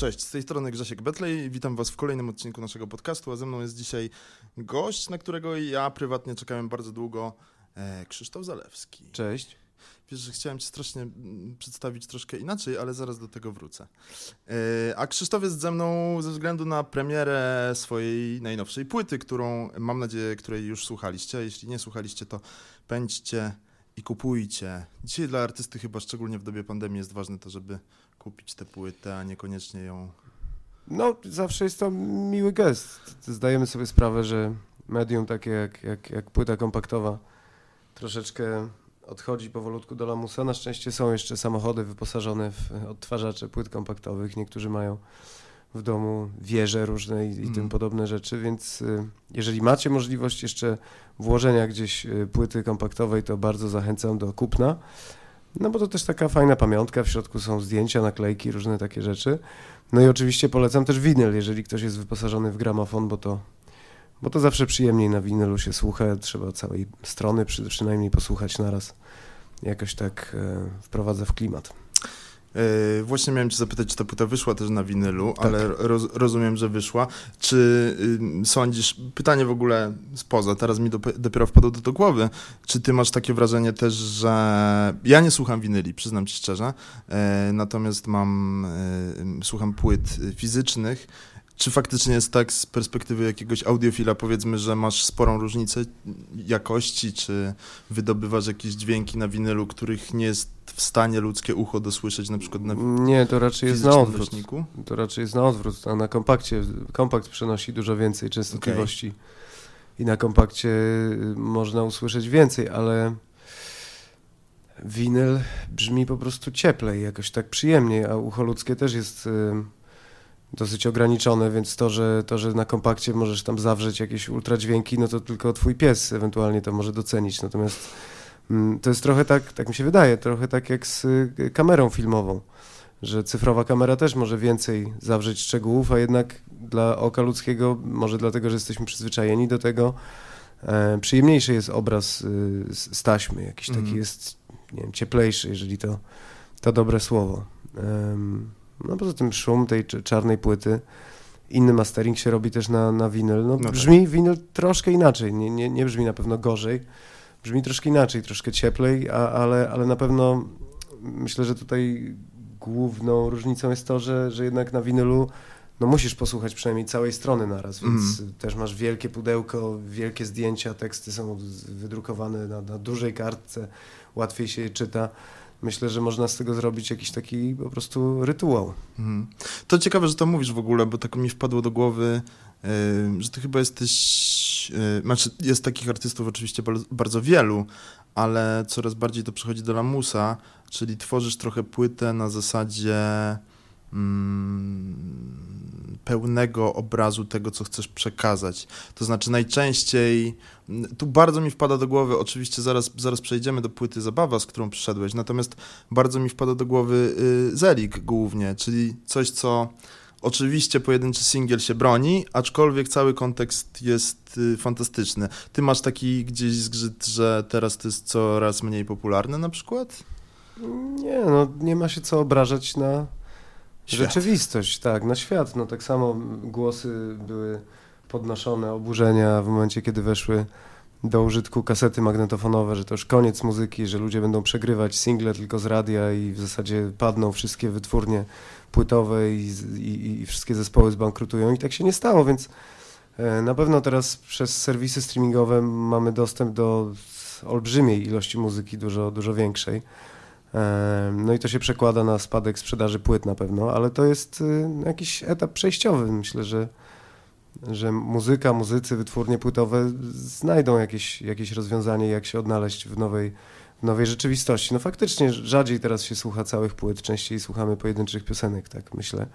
Cześć, z tej strony Grzesiek Betlej. Witam Was w kolejnym odcinku naszego podcastu, a ze mną jest dzisiaj gość, na którego ja prywatnie czekałem bardzo długo, e, Krzysztof Zalewski. Cześć. Wiesz, że chciałem Cię strasznie mm, przedstawić troszkę inaczej, ale zaraz do tego wrócę. E, a Krzysztof jest ze mną ze względu na premierę swojej najnowszej płyty, którą mam nadzieję, której już słuchaliście. Jeśli nie słuchaliście, to pędźcie i kupujcie. Dzisiaj dla artysty chyba szczególnie w dobie pandemii jest ważne to, żeby kupić tę płytę, a niekoniecznie ją... No, zawsze jest to miły gest. Zdajemy sobie sprawę, że medium takie jak, jak, jak płyta kompaktowa troszeczkę odchodzi powolutku do lamusa. Na szczęście są jeszcze samochody wyposażone w odtwarzacze płyt kompaktowych. Niektórzy mają w domu wieże różne i, i tym Mm. podobne rzeczy, więc y, jeżeli macie możliwość jeszcze włożenia gdzieś y, płyty kompaktowej, to bardzo zachęcam do kupna. No bo to też taka fajna pamiątka, w środku są zdjęcia, naklejki, różne takie rzeczy. No i oczywiście polecam też winyl, jeżeli ktoś jest wyposażony w gramofon, bo to, bo to zawsze przyjemniej na winylu się słucha, trzeba całej strony przy, przynajmniej posłuchać naraz. Jakoś tak e, wprowadza w klimat. E, właśnie miałem Cię zapytać, czy ta płyta wyszła też na winylu, Tak. ale roz, rozumiem, że wyszła. Czy ym, sądzisz, pytanie w ogóle spoza, teraz mi dop- dopiero wpadło do, do głowy, czy Ty masz takie wrażenie też, że ja nie słucham winyli, przyznam Ci szczerze, e, natomiast mam, e, słucham płyt y, fizycznych. Czy faktycznie jest tak z perspektywy jakiegoś audiofila, powiedzmy, że masz sporą różnicę jakości, czy wydobywasz jakieś dźwięki na winylu, których nie jest w stanie ludzkie ucho dosłyszeć, na przykład na Nie, to raczej jest na odwrót. nośniku? To raczej jest na odwrót, a na kompakcie, kompakt przenosi dużo więcej częstotliwości i na kompakcie y, można usłyszeć więcej, ale winyl brzmi po prostu cieplej, jakoś tak przyjemniej, a ucho ludzkie też jest y, dosyć ograniczone, więc to że, to, że na kompakcie możesz tam zawrzeć jakieś ultradźwięki, no to tylko twój pies ewentualnie to może docenić, natomiast mm, to jest trochę tak, tak mi się wydaje, trochę tak jak z y, kamerą filmową że cyfrowa kamera też może więcej zawrzeć szczegółów, a jednak dla oka ludzkiego, może dlatego, że jesteśmy przyzwyczajeni do tego, e, przyjemniejszy jest obraz y, z, taśmy, jakiś taki Mhm. jest, nie wiem, cieplejszy, jeżeli to, to dobre słowo. Em, no poza tym szum tej cz- czarnej płyty, inny mastering się robi też na, na winyl. No, No tak. brzmi winyl troszkę inaczej, nie, nie, nie brzmi na pewno gorzej, brzmi troszkę inaczej, troszkę cieplej, a, ale, ale na pewno myślę, że tutaj główną różnicą jest to, że, że jednak na winylu no musisz posłuchać przynajmniej całej strony naraz, więc Mhm. też masz wielkie pudełko, wielkie zdjęcia, teksty są wydrukowane na, na dużej kartce, łatwiej się je czyta. Myślę, że można z tego zrobić jakiś taki po prostu rytuał. Mhm. To ciekawe, że to mówisz w ogóle, bo tak mi wpadło do głowy, y, że ty chyba jesteś, y, znaczy jest takich artystów oczywiście bardzo, bardzo wielu, ale coraz bardziej to przechodzi do lamusa, czyli tworzysz trochę płytę na zasadzie pełnego obrazu tego, co chcesz przekazać. To znaczy najczęściej, mm, tu bardzo mi wpada do głowy, oczywiście zaraz, zaraz przejdziemy do płyty Zabawa, z którą przyszedłeś, natomiast bardzo mi wpada do głowy y, Zelik głównie, czyli coś, co oczywiście pojedynczy singiel się broni, aczkolwiek cały kontekst jest y, fantastyczny. Ty masz taki gdzieś zgrzyt, że teraz to jest coraz mniej popularne na przykład? Nie, no nie ma się co obrażać na Rzeczywistość, tak, na świat. No tak samo głosy były podnoszone, oburzenia w momencie, kiedy weszły do użytku kasety magnetofonowe, że to już koniec muzyki, że ludzie będą przegrywać single tylko z radia i w zasadzie padną wszystkie wytwórnie płytowe i, i, i wszystkie zespoły zbankrutują i tak się nie stało, więc e, na pewno teraz przez serwisy streamingowe mamy dostęp do olbrzymiej ilości muzyki, dużo, dużo większej. No i to się przekłada na spadek sprzedaży płyt na pewno, ale to jest y, jakiś etap przejściowy. Myślę, że, że muzyka, muzycy, wytwórnie płytowe znajdą jakieś, jakieś rozwiązanie, jak się odnaleźć w nowej, w nowej rzeczywistości. No faktycznie rzadziej teraz się słucha całych płyt, częściej słuchamy pojedynczych piosenek, tak myślę.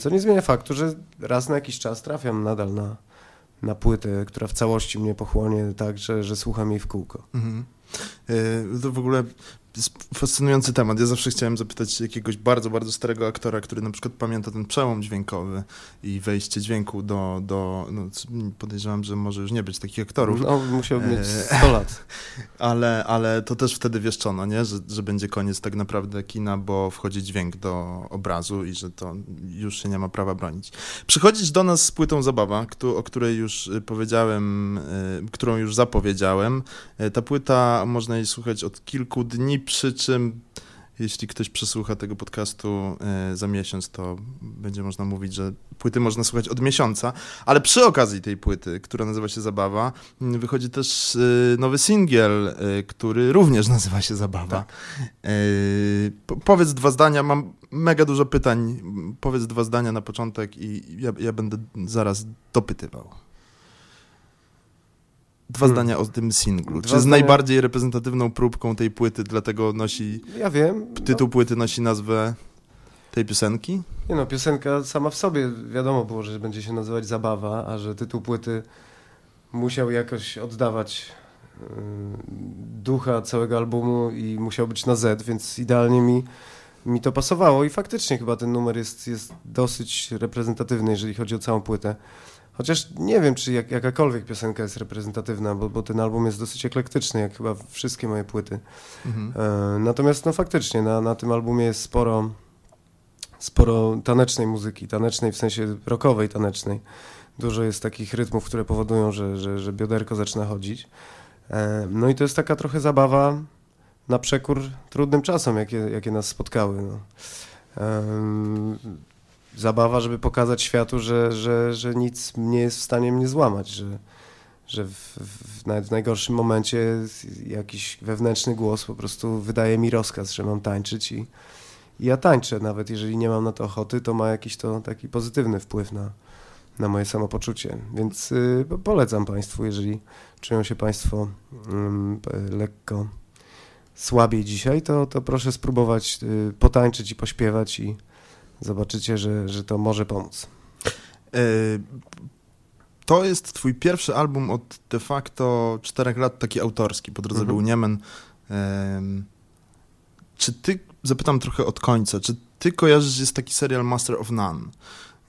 Co nie zmienia faktu, że raz na jakiś czas trafiam nadal na, na płytę, która w całości mnie pochłonie tak, że, że słucham jej w kółko. Mhm. Y, To w ogóle fascynujący temat. Ja zawsze chciałem zapytać jakiegoś bardzo, bardzo starego aktora, który na przykład pamięta ten przełom dźwiękowy i wejście dźwięku do, do no, podejrzewam, że może już nie być takich aktorów. No, musiał mieć 100 e, lat. ale, ale to też wtedy wieszczono, nie? Że, że będzie koniec tak naprawdę kina, bo wchodzi dźwięk do obrazu i że to już się nie ma prawa bronić. Przychodzić do nas z płytą Zabawa, o której już y, powiedziałem, y, którą już zapowiedziałem. Y, ta płyta można jej słuchać od kilku dni przy czym jeśli ktoś przesłucha tego podcastu e, za miesiąc, to będzie można mówić, że płyty można słuchać od miesiąca, ale przy okazji tej płyty, która nazywa się Zabawa, wychodzi też e, nowy singiel, e, który również nazywa się Zabawa. Tak. Powiedz dwa zdania, mam mega dużo pytań, powiedz dwa zdania na początek i ja, ja będę zaraz dopytywał. Dwa hmm. zdania o tym singlu. Dwa Czy jest zdania... najbardziej reprezentatywną próbką tej płyty, dlatego nosi. Ja wiem. Tytuł no. płyty nosi nazwę tej piosenki? Nie no, piosenka sama w sobie wiadomo było, że będzie się nazywać Zabawa, a że tytuł płyty musiał jakoś oddawać yy, ducha całego albumu i musiał być na Z, więc idealnie mi, mi to pasowało i faktycznie chyba ten numer jest, jest dosyć reprezentatywny, jeżeli chodzi o całą płytę. Chociaż nie wiem, czy jak, jakakolwiek piosenka jest reprezentatywna, bo, bo ten album jest dosyć eklektyczny, jak chyba wszystkie moje płyty. Mhm. E, natomiast no faktycznie na, na tym albumie jest sporo, sporo tanecznej muzyki, tanecznej w sensie rockowej, tanecznej. Dużo jest takich rytmów, które powodują, że, że, że bioderko zaczyna chodzić. E, no i to jest taka trochę zabawa na przekór trudnym czasom, jakie, jakie nas spotkały. No. E, zabawa, żeby pokazać światu, że, że, że nic nie jest w stanie mnie złamać, że, że w, w, nawet w najgorszym momencie jakiś wewnętrzny głos po prostu wydaje mi rozkaz, że mam tańczyć i, i ja tańczę, nawet jeżeli nie mam na to ochoty, to ma jakiś to taki pozytywny wpływ na, na moje samopoczucie. Więc y, polecam Państwu, jeżeli czują się Państwo y, lekko słabiej dzisiaj, to, to proszę spróbować y, potańczyć i pośpiewać i, zobaczycie, że, że to może pomóc. E, to jest twój pierwszy album od de facto czterech lat, taki autorski, po drodze mhm. był Niemen. Czy ty, zapytam trochę od końca, czy ty kojarzysz, jest taki serial Master of None?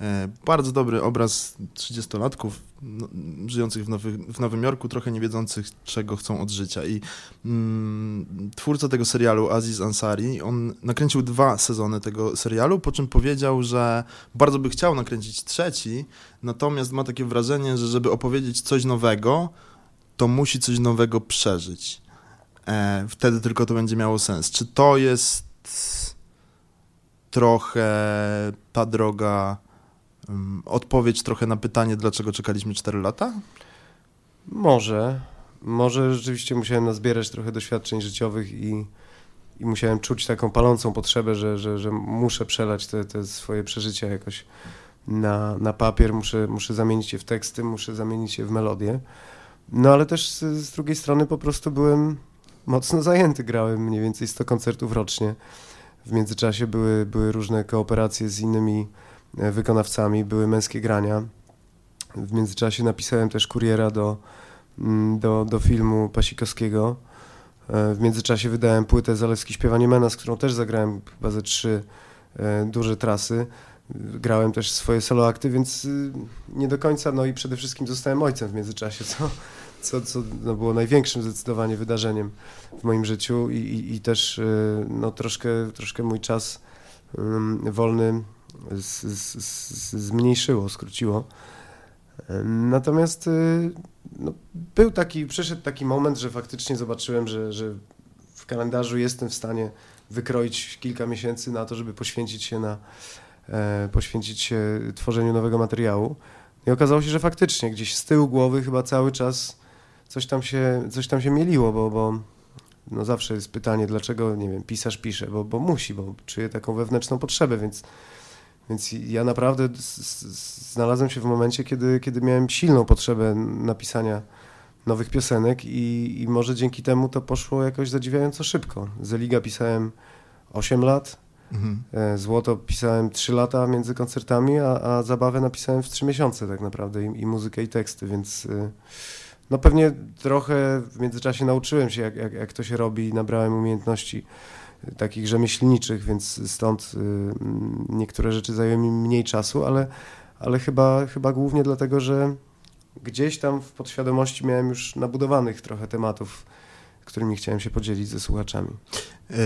E, bardzo dobry obraz 30-latków no, żyjących w, Nowy, w Nowym Jorku, trochę nie wiedzących, czego chcą od życia. I mm, twórca tego serialu, Aziz Ansari, on nakręcił dwa sezony tego serialu, po czym powiedział, że bardzo by chciał nakręcić trzeci, natomiast ma takie wrażenie, że żeby opowiedzieć coś nowego, to musi coś nowego przeżyć. E, wtedy tylko to będzie miało sens. Czy to jest trochę ta droga odpowiedź trochę na pytanie, dlaczego czekaliśmy 4 lata? Może. Może rzeczywiście musiałem nazbierać trochę doświadczeń życiowych i, i musiałem czuć taką palącą potrzebę, że, że, że muszę przelać te, te swoje przeżycia jakoś na, na papier, muszę, muszę zamienić je w teksty, muszę zamienić je w melodię. No ale też z, z drugiej strony po prostu byłem mocno zajęty, grałem mniej więcej 100 koncertów rocznie. W międzyczasie były, były różne kooperacje z innymi wykonawcami, były męskie grania. W międzyczasie napisałem też kuriera do, mm, do, do filmu Pasikowskiego. E, w międzyczasie wydałem płytę Zalewski Śpiewanie Mena, z którą też zagrałem chyba ze trzy e, duże trasy. Grałem też swoje solo akty, więc y, nie do końca, no i przede wszystkim zostałem ojcem w międzyczasie, co, co, co no było największym zdecydowanie wydarzeniem w moim życiu i, i, i też y, no, troszkę, troszkę mój czas wolny z, z, zmniejszyło, skróciło. Natomiast y, no, był taki, przyszedł taki moment, że faktycznie zobaczyłem, że, że w kalendarzu jestem w stanie wykroić kilka miesięcy na to, żeby poświęcić się na e, poświęcić się tworzeniu nowego materiału. I okazało się, że faktycznie gdzieś z tyłu głowy chyba cały czas coś tam się, coś tam się mieliło, bo, bo no zawsze jest pytanie, dlaczego, nie wiem, pisarz pisze, bo, bo musi, bo czuje taką wewnętrzną potrzebę, więc więc ja naprawdę znalazłem się w momencie, kiedy, kiedy miałem silną potrzebę napisania nowych piosenek i, i może dzięki temu to poszło jakoś zadziwiająco szybko. Zeliga pisałem 8 lat, mhm. E, Złoto pisałem 3 lata między koncertami, a, a Zabawę napisałem w 3 miesiące tak naprawdę i, i muzykę i teksty, więc e, no pewnie trochę w międzyczasie nauczyłem się, jak, jak, jak to się robi i nabrałem umiejętności takich rzemieślniczych, więc stąd y, niektóre rzeczy zajęły mi mniej czasu, ale, ale chyba, chyba głównie dlatego, że gdzieś tam w podświadomości miałem już nabudowanych trochę tematów, którymi chciałem się podzielić ze słuchaczami. Yy,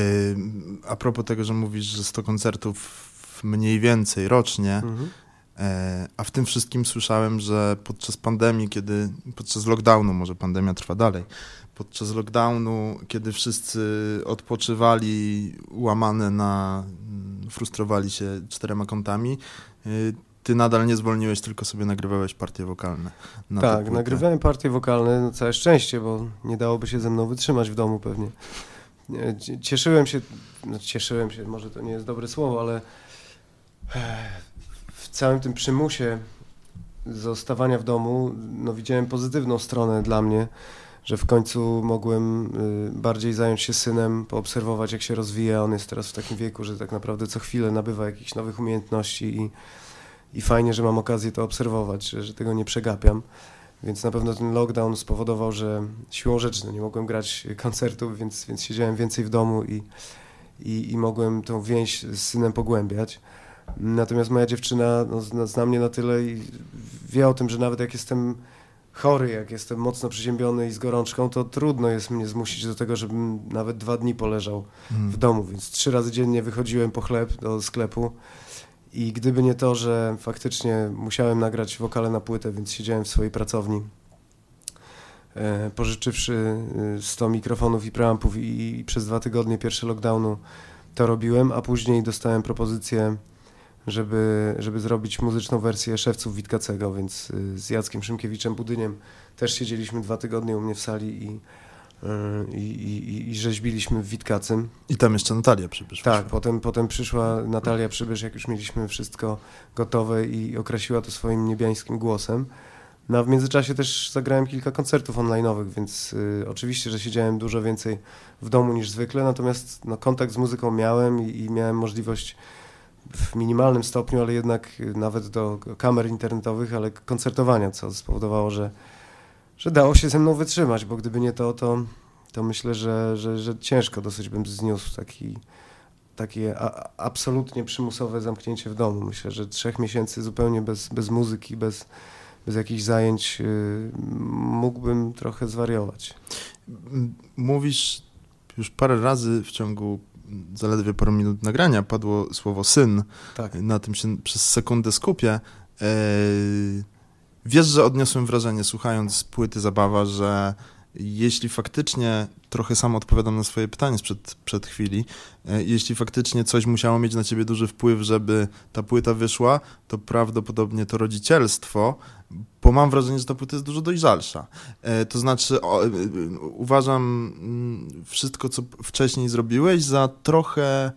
a propos tego, że mówisz, że 100 koncertów mniej więcej rocznie, mhm. E, a w tym wszystkim słyszałem, że podczas pandemii, kiedy podczas lockdownu, może pandemia trwa dalej, podczas lockdownu, kiedy wszyscy odpoczywali, łamane na, frustrowali się czterema kątami, y, ty nadal nie zwolniłeś, tylko sobie nagrywałeś partie wokalne. tak, nagrywałem partie wokalne, no całe szczęście, bo nie dałoby się ze mną wytrzymać w domu pewnie. Cieszyłem się, no cieszyłem się, może to nie jest dobre słowo, ale w całym tym przymusie zostawania w domu, no widziałem pozytywną stronę dla mnie, że w końcu mogłem y, bardziej zająć się synem, poobserwować jak się rozwija. On jest teraz w takim wieku, że tak naprawdę co chwilę nabywa jakichś nowych umiejętności i, i fajnie, że mam okazję to obserwować, że, że tego nie przegapiam. Więc na pewno ten lockdown spowodował, że siłą rzeczy no nie mogłem grać koncertów, więc, więc siedziałem więcej w domu i, i, i mogłem tą więź z synem pogłębiać. Natomiast moja dziewczyna no, zna mnie na tyle i wie o tym, że nawet jak jestem chory, jak jestem mocno przeziębiony i z gorączką, to trudno jest mnie zmusić do tego, żebym nawet dwa dni poleżał hmm. w domu, więc trzy razy dziennie wychodziłem po chleb do sklepu i gdyby nie to, że faktycznie musiałem nagrać wokale na płytę, więc siedziałem w swojej pracowni, e, pożyczywszy 100 e, mikrofonów i preampów i, i przez dwa tygodnie pierwsze lockdownu to robiłem, a później dostałem propozycję żeby, żeby zrobić muzyczną wersję Szewców Witkacego, więc y, z Jackiem Szymkiewiczem Budyniem też siedzieliśmy dwa tygodnie u mnie w sali i, y, i, i, i rzeźbiliśmy w Witkacym. I tam jeszcze Natalia Przybysz. Tak, potem, potem przyszła Natalia Przybysz, jak już mieliśmy wszystko gotowe i określiła to swoim niebiańskim głosem. No a w międzyczasie też zagrałem kilka koncertów online'owych, więc y, oczywiście, że siedziałem dużo więcej w domu niż zwykle, natomiast no, kontakt z muzyką miałem i, i miałem możliwość w minimalnym stopniu, ale jednak nawet do kamer internetowych, ale koncertowania, co spowodowało, że, że dało się ze mną wytrzymać, bo gdyby nie to, to, to myślę, że, że, że ciężko dosyć bym zniósł taki, takie a, absolutnie przymusowe zamknięcie w domu. Myślę, że trzech miesięcy zupełnie bez, bez muzyki, bez, bez jakichś zajęć yy, mógłbym trochę zwariować. Mówisz już parę razy w ciągu zaledwie parę minut nagrania padło słowo syn. Tak. Na tym się przez sekundę skupię. E, wiesz, że odniosłem wrażenie, słuchając płyty Zabawa, że jeśli faktycznie, trochę sam odpowiadam na swoje pytanie sprzed przed chwili, e, jeśli faktycznie coś musiało mieć na ciebie duży wpływ, żeby ta płyta wyszła, to prawdopodobnie to rodzicielstwo, bo mam wrażenie, że ta płyta jest dużo dojrzalsza. E, to znaczy, o, e, uważam mm, wszystko, co wcześniej zrobiłeś, za trochę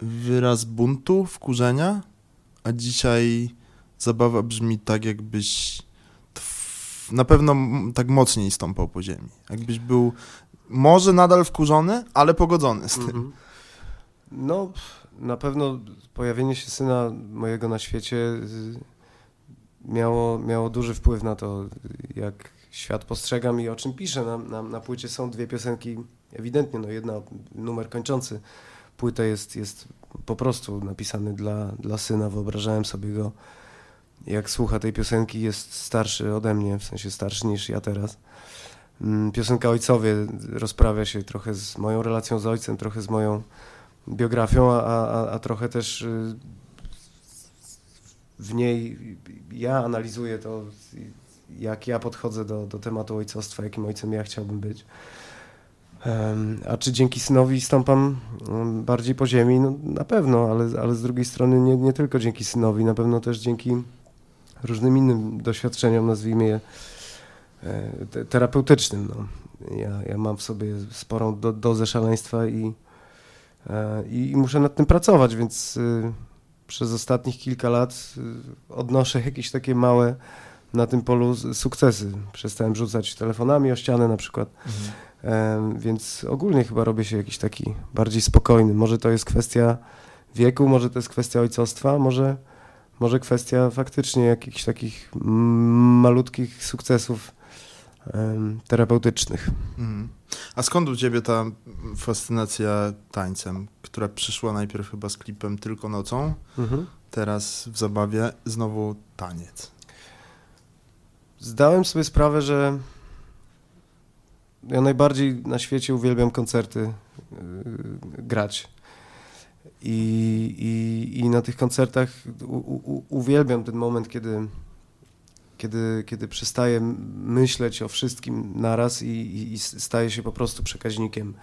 wyraz buntu, wkurzenia, a dzisiaj zabawa brzmi tak, jakbyś na pewno tak mocniej stąpał po ziemi. Jakbyś był może nadal wkurzony, ale pogodzony z tym. Mhm. No, na pewno pojawienie się syna mojego na świecie y, miało, miało duży wpływ na to, jak świat postrzegam i o czym piszę. Na, na, na płycie są dwie piosenki, ewidentnie, no jedna, numer kończący płytę jest, jest po prostu napisany dla, dla syna. Wyobrażałem sobie go jak słucha tej piosenki, jest starszy ode mnie, w sensie starszy niż ja teraz. Mm, piosenka Ojcowie rozprawia się trochę z moją relacją z ojcem, trochę z moją biografią, a, a, a trochę też y, w niej ja analizuję to, jak ja podchodzę do, do tematu ojcostwa, jakim ojcem ja chciałbym być. A czy dzięki synowi stąpam mm, bardziej po ziemi? No, na pewno, ale, ale z drugiej strony nie, nie tylko dzięki synowi, na pewno też dzięki różnym innym doświadczeniom, nazwijmy je e, terapeutycznym. No. Ja, ja mam w sobie sporą do, dozę szaleństwa i, e, i, i, muszę nad tym pracować, więc y, przez ostatnich kilka lat y, odnoszę jakieś takie małe na tym polu sukcesy. Przestałem rzucać telefonami o ścianę na przykład. Mhm. E, więc ogólnie chyba robię się jakiś taki bardziej spokojny. Może to jest kwestia wieku, może to jest kwestia ojcostwa, może może kwestia faktycznie jakichś takich malutkich sukcesów terapeutycznych. Mhm. A skąd u ciebie ta fascynacja tańcem, która przyszła najpierw chyba z klipem Tylko nocą, mhm. teraz w zabawie znowu taniec? Zdałem sobie sprawę, że ja najbardziej na świecie uwielbiam koncerty yy, grać. I, i, I na tych koncertach u, u, uwielbiam ten moment, kiedy, kiedy, kiedy przestaję myśleć o wszystkim naraz i, i, i staję się po prostu przekaźnikiem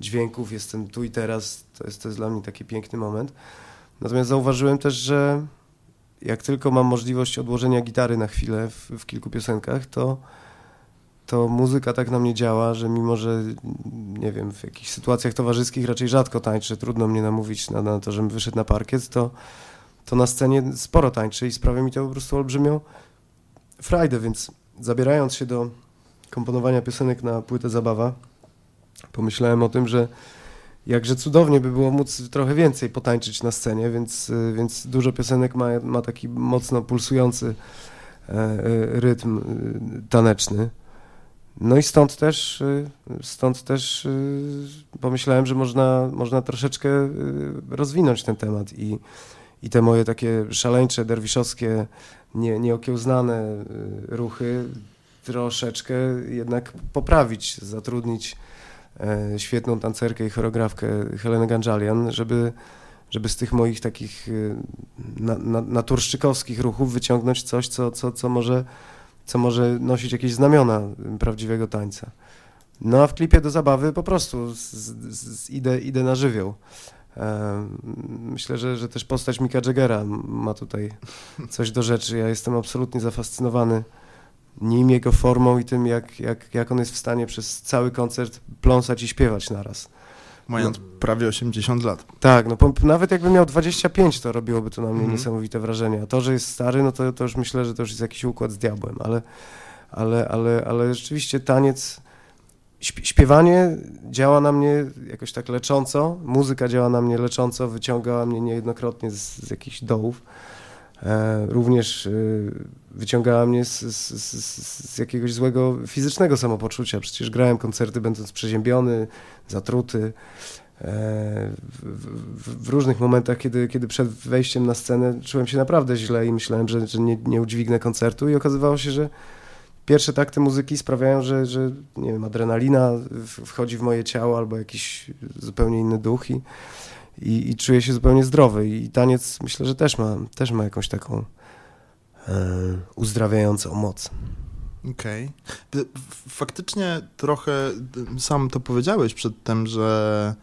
dźwięków. Jestem tu i teraz. To jest, to jest dla mnie taki piękny moment. Natomiast zauważyłem też, że jak tylko mam możliwość odłożenia gitary na chwilę w, w kilku piosenkach, to to muzyka tak na mnie działa, że mimo, że nie wiem, w jakichś sytuacjach towarzyskich raczej rzadko tańczę, trudno mnie namówić na, na to, żebym wyszedł na parkiet, to, to na scenie sporo tańczę i sprawia mi to po prostu olbrzymią frajdę, więc zabierając się do komponowania piosenek na płytę Zabawa, pomyślałem o tym, że jakże cudownie by było móc trochę więcej potańczyć na scenie, więc, więc dużo piosenek ma, ma taki mocno pulsujący e, e, rytm e, taneczny. No i stąd też, y, stąd też y, pomyślałem, że można, można troszeczkę y, rozwinąć ten temat i, i te moje takie szaleńcze, derwiszowskie, nie, nieokiełznane ruchy troszeczkę jednak poprawić, zatrudnić e, świetną tancerkę i choreografkę Helenę Ganżalian, żeby, żeby z tych moich takich na, na, naturszczykowskich ruchów wyciągnąć coś, co, co, co może co może nosić jakieś znamiona prawdziwego tańca. No a w klipie do zabawy po prostu z, z, z idę, idę na żywioł. Myślę, że, że też postać Mika Jaggera ma tutaj coś do rzeczy. Ja jestem absolutnie zafascynowany nim, jego formą i tym, jak, jak, jak on jest w stanie przez cały koncert pląsać i śpiewać naraz mając no. prawie 80 lat. Tak, no nawet jakby miał 25, to robiłoby to na mnie mm. niesamowite wrażenie. A to, że jest stary, no to, to już myślę, że to już jest jakiś układ z diabłem, ale, ale, ale, ale rzeczywiście taniec, śpiewanie działa na mnie jakoś tak lecząco, muzyka działa na mnie lecząco, wyciągała mnie niejednokrotnie z, z jakichś dołów. E, również e, wyciągała mnie z, z, z, jakiegoś złego fizycznego samopoczucia. Przecież grałem koncerty będąc przeziębiony, zatruty. E, w, w, w, różnych momentach, kiedy, kiedy przed wejściem na scenę czułem się naprawdę źle i myślałem, że, że nie, nie udźwignę koncertu i okazywało się, że pierwsze takty muzyki sprawiają, że, że nie wiem, adrenalina wchodzi w moje ciało albo jakiś zupełnie inny duch i, i, i czuję się zupełnie zdrowy i taniec myślę, że też ma, też ma jakąś taką uzdrawiającą moc. Okej. Okay. Faktycznie trochę sam to powiedziałeś przedtem, że,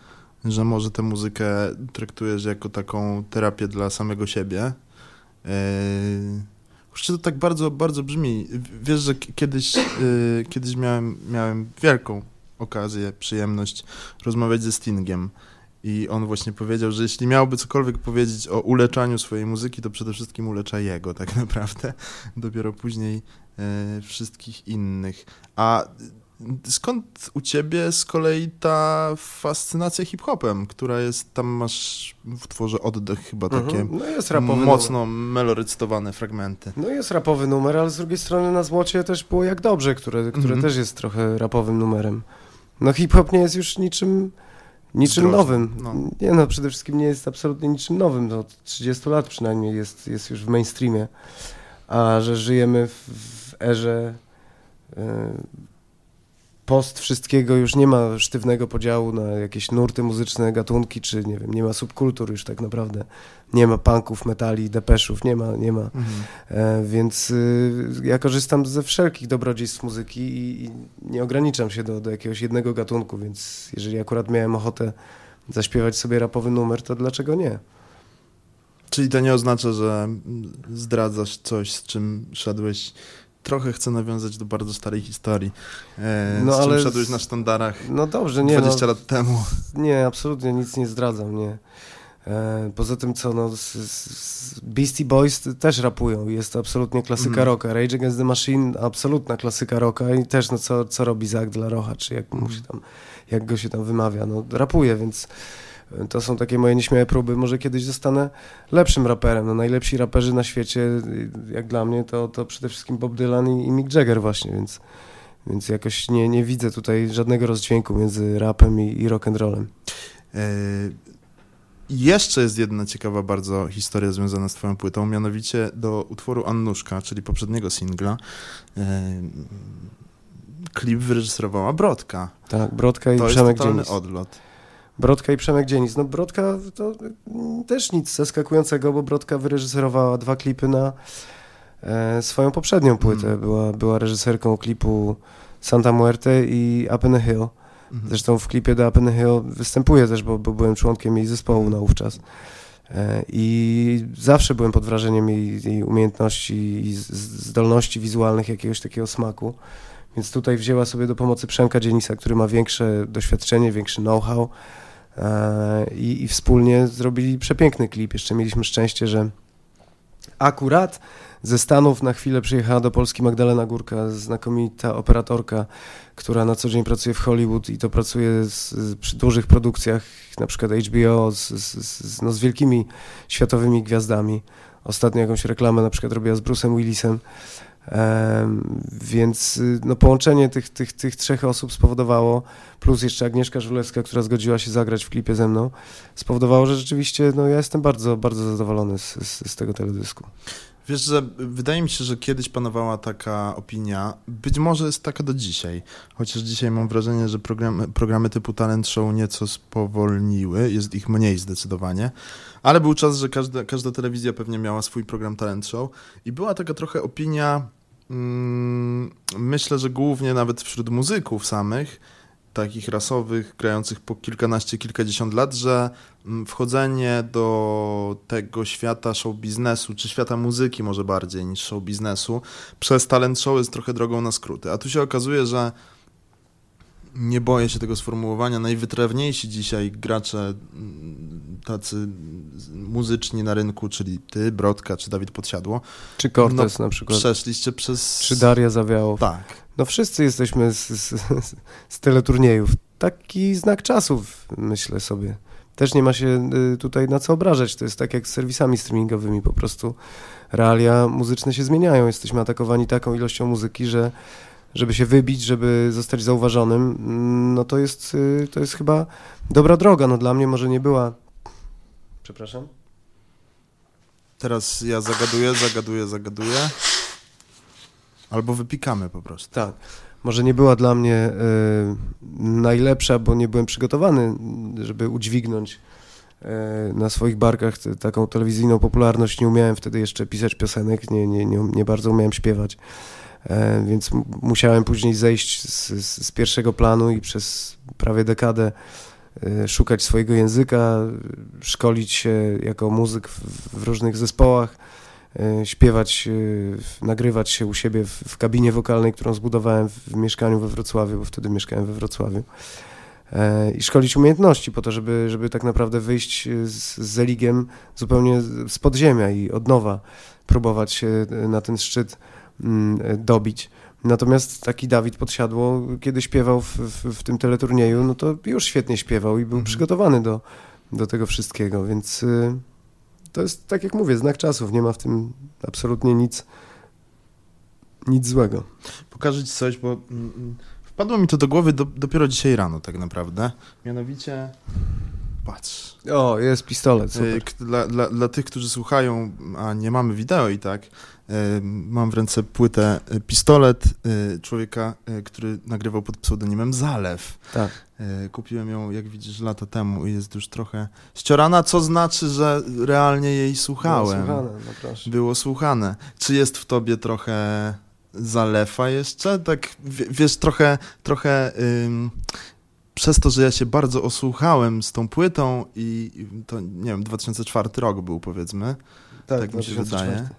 że może tę muzykę traktujesz jako taką terapię dla samego siebie. Yy, to tak bardzo, bardzo brzmi. Wiesz, że kiedyś, yy, kiedyś miałem, miałem wielką okazję, przyjemność rozmawiać ze Stingiem. I on właśnie powiedział, że jeśli miałby cokolwiek powiedzieć o uleczaniu swojej muzyki, to przede wszystkim ulecza jego tak naprawdę. Dopiero później e, wszystkich innych. A skąd u ciebie z kolei ta fascynacja hip-hopem, która jest, tam masz w tworze oddech chyba mhm. takie no jest mocno numer. melorycytowane fragmenty. No jest rapowy numer, ale z drugiej strony na Złocie też było Jak Dobrze, które, które mhm. też jest trochę rapowym numerem. No hip-hop nie jest już niczym Niczym nowym. No. Nie no, przede wszystkim nie jest absolutnie niczym nowym. No, od 30 lat przynajmniej jest, jest już w mainstreamie. A że żyjemy w, w erze y, post wszystkiego, już nie ma sztywnego podziału na jakieś nurty muzyczne, gatunki, czy nie wiem, nie ma subkultur już tak naprawdę. Nie ma punków, metali, depeszów, nie ma, nie ma. Mhm. E, więc y, ja korzystam ze wszelkich dobrodziejstw muzyki i, i nie ograniczam się do, do jakiegoś jednego gatunku, więc jeżeli akurat miałem ochotę zaśpiewać sobie rapowy numer, to dlaczego nie? Czyli to nie oznacza, że zdradzasz coś, z czym szedłeś trochę chcę nawiązać do bardzo starej historii. E, no, z ale szedłeś na sztandarach no dobrze, nie, 20 no, lat temu. Nie, absolutnie nic nie zdradzam, nie. E, poza tym co, no, z, z Beastie Boys też rapują jest to absolutnie klasyka mm. rocka. Rage Against the Machine, absolutna klasyka rocka i też no, co, co robi Zach dla Rocha, czy jak, mu się tam, jak go się tam wymawia, no rapuje, więc to są takie moje nieśmiałe próby. Może kiedyś zostanę lepszym raperem. No, najlepsi raperzy na świecie, jak dla mnie, to, to przede wszystkim Bob Dylan i, i Mick Jagger właśnie, więc, Więc jakoś nie, nie widzę tutaj żadnego rozdźwięku między rapem i, i rock and rollem. E, jeszcze jest jedna ciekawa bardzo historia związana z twoją płytą, mianowicie do utworu Annuszka, czyli poprzedniego singla, e, klip wyreżyserowała Brodka. Tak, Brodka i to Przemek jest totalny odlot. Brodka i Przemek Dzienis. No Brodka to też nic zaskakującego, bo Brodka wyreżyserowała dwa klipy na e, swoją poprzednią płytę. Mm. Była, była reżyserką klipu Santa Muerte i Up in Hill. Mhm. Zresztą w klipie do Up in Hill występuję też, bo, bo byłem członkiem jej zespołu naówczas. E, I zawsze byłem pod wrażeniem jej, jej umiejętności i zdolności wizualnych, jakiegoś takiego smaku. Więc tutaj wzięła sobie do pomocy Przemka Dzienisa, który ma większe doświadczenie, większy know-how i, i wspólnie zrobili przepiękny klip. Jeszcze mieliśmy szczęście, że akurat ze Stanów na chwilę przyjechała do Polski Magdalena Górka, znakomita operatorka, która na co dzień pracuje w Hollywood i to pracuje z, z, przy dużych produkcjach, na przykład HBO, z, z, no, z wielkimi światowymi gwiazdami. Ostatnio jakąś reklamę na przykład robiła z Bruce'em Willisem. Em, więc y, no, połączenie tych, tych, tych trzech osób spowodowało, plus jeszcze Agnieszka Żulewska, która zgodziła się zagrać w klipie ze mną, spowodowało, że rzeczywiście no, ja jestem bardzo, bardzo zadowolony z, z, z tego teledysku. Wiesz, że wydaje mi się, że kiedyś panowała taka opinia, być może jest taka do dzisiaj, chociaż dzisiaj mam wrażenie, że programy, programy typu Talent Show nieco spowolniły, jest ich mniej zdecydowanie, ale był czas, że każda, każda telewizja pewnie miała swój program Talent Show i była taka trochę opinia, mm, myślę, że głównie nawet wśród muzyków samych, takich rasowych, grających po kilkanaście, kilkadziesiąt lat, że mm, wchodzenie do tego świata show biznesu, czy świata muzyki może bardziej niż show biznesu, przez talent show jest trochę drogą na skróty. A tu się okazuje, że nie boję się tego sformułowania, najwytrawniejsi dzisiaj gracze mm, tacy muzyczni na rynku, czyli ty, Brodka, czy Dawid Podsiadło, Czy Cortez na przykład, przeszliście przez... czy Daria Zawiałow. Tak. No wszyscy jesteśmy z, z, z teleturniejów. Taki znak czasów, myślę sobie. Też nie ma się y, tutaj na co obrażać. To jest tak jak z serwisami streamingowymi. Po prostu realia muzyczne się zmieniają. Jesteśmy atakowani taką ilością muzyki, że żeby się wybić, żeby zostać zauważonym, mm, no to jest, y, to jest chyba dobra droga. No dla mnie może nie była... Przepraszam? Teraz ja zagaduję, zagaduję, zagaduję. Albo wypikamy po prostu. Tak. Może nie była dla mnie y, najlepsza, bo nie byłem przygotowany, żeby udźwignąć y, na swoich barkach t- taką telewizyjną popularność. Nie umiałem wtedy jeszcze pisać piosenek, nie, nie, nie, nie bardzo umiałem śpiewać. E, więc musiałem później zejść z, z, z pierwszego planu i przez prawie dekadę szukać swojego języka, szkolić się jako muzyk w, w różnych zespołach śpiewać, e, nagrywać się u siebie w, w kabinie wokalnej, którą zbudowałem w, mieszkaniu we Wrocławiu, bo wtedy mieszkałem we Wrocławiu. E, I szkolić umiejętności po to, żeby, żeby tak naprawdę wyjść z, z Zeligiem zupełnie z podziemia i od nowa próbować się e, na ten szczyt mm, e, dobić. Natomiast taki Dawid Podsiadło, kiedy śpiewał w, w, w tym teleturnieju, no to już świetnie śpiewał i był Mhm. przygotowany do, do tego wszystkiego, więc to jest, tak jak mówię, znak czasów, nie ma w tym absolutnie nic, nic złego. Pokażę ci coś, bo mm, mm, wpadło mi to do głowy do, dopiero dzisiaj rano tak naprawdę. Mianowicie, patrz, O, jest pistolet, Y, Dla, dla, dla tych, którzy słuchają, a nie mamy wideo i tak, y, mam w ręce płytę y, Pistolet człowieka, który nagrywał pod pseudonimem Zalew. Tak. Kupiłem ją, jak widzisz, lata temu i jest już trochę ściorana, co znaczy, że realnie jej słuchałem. No, słuchane, no proszę. Było słuchane. Czy jest w tobie trochę zalefa jeszcze? Tak, w- wiesz, trochę, trochę ym, przez to, że ja się bardzo osłuchałem z tą płytą i to, nie wiem, 2004 rok był powiedzmy, tak mi się 2004. wydaje.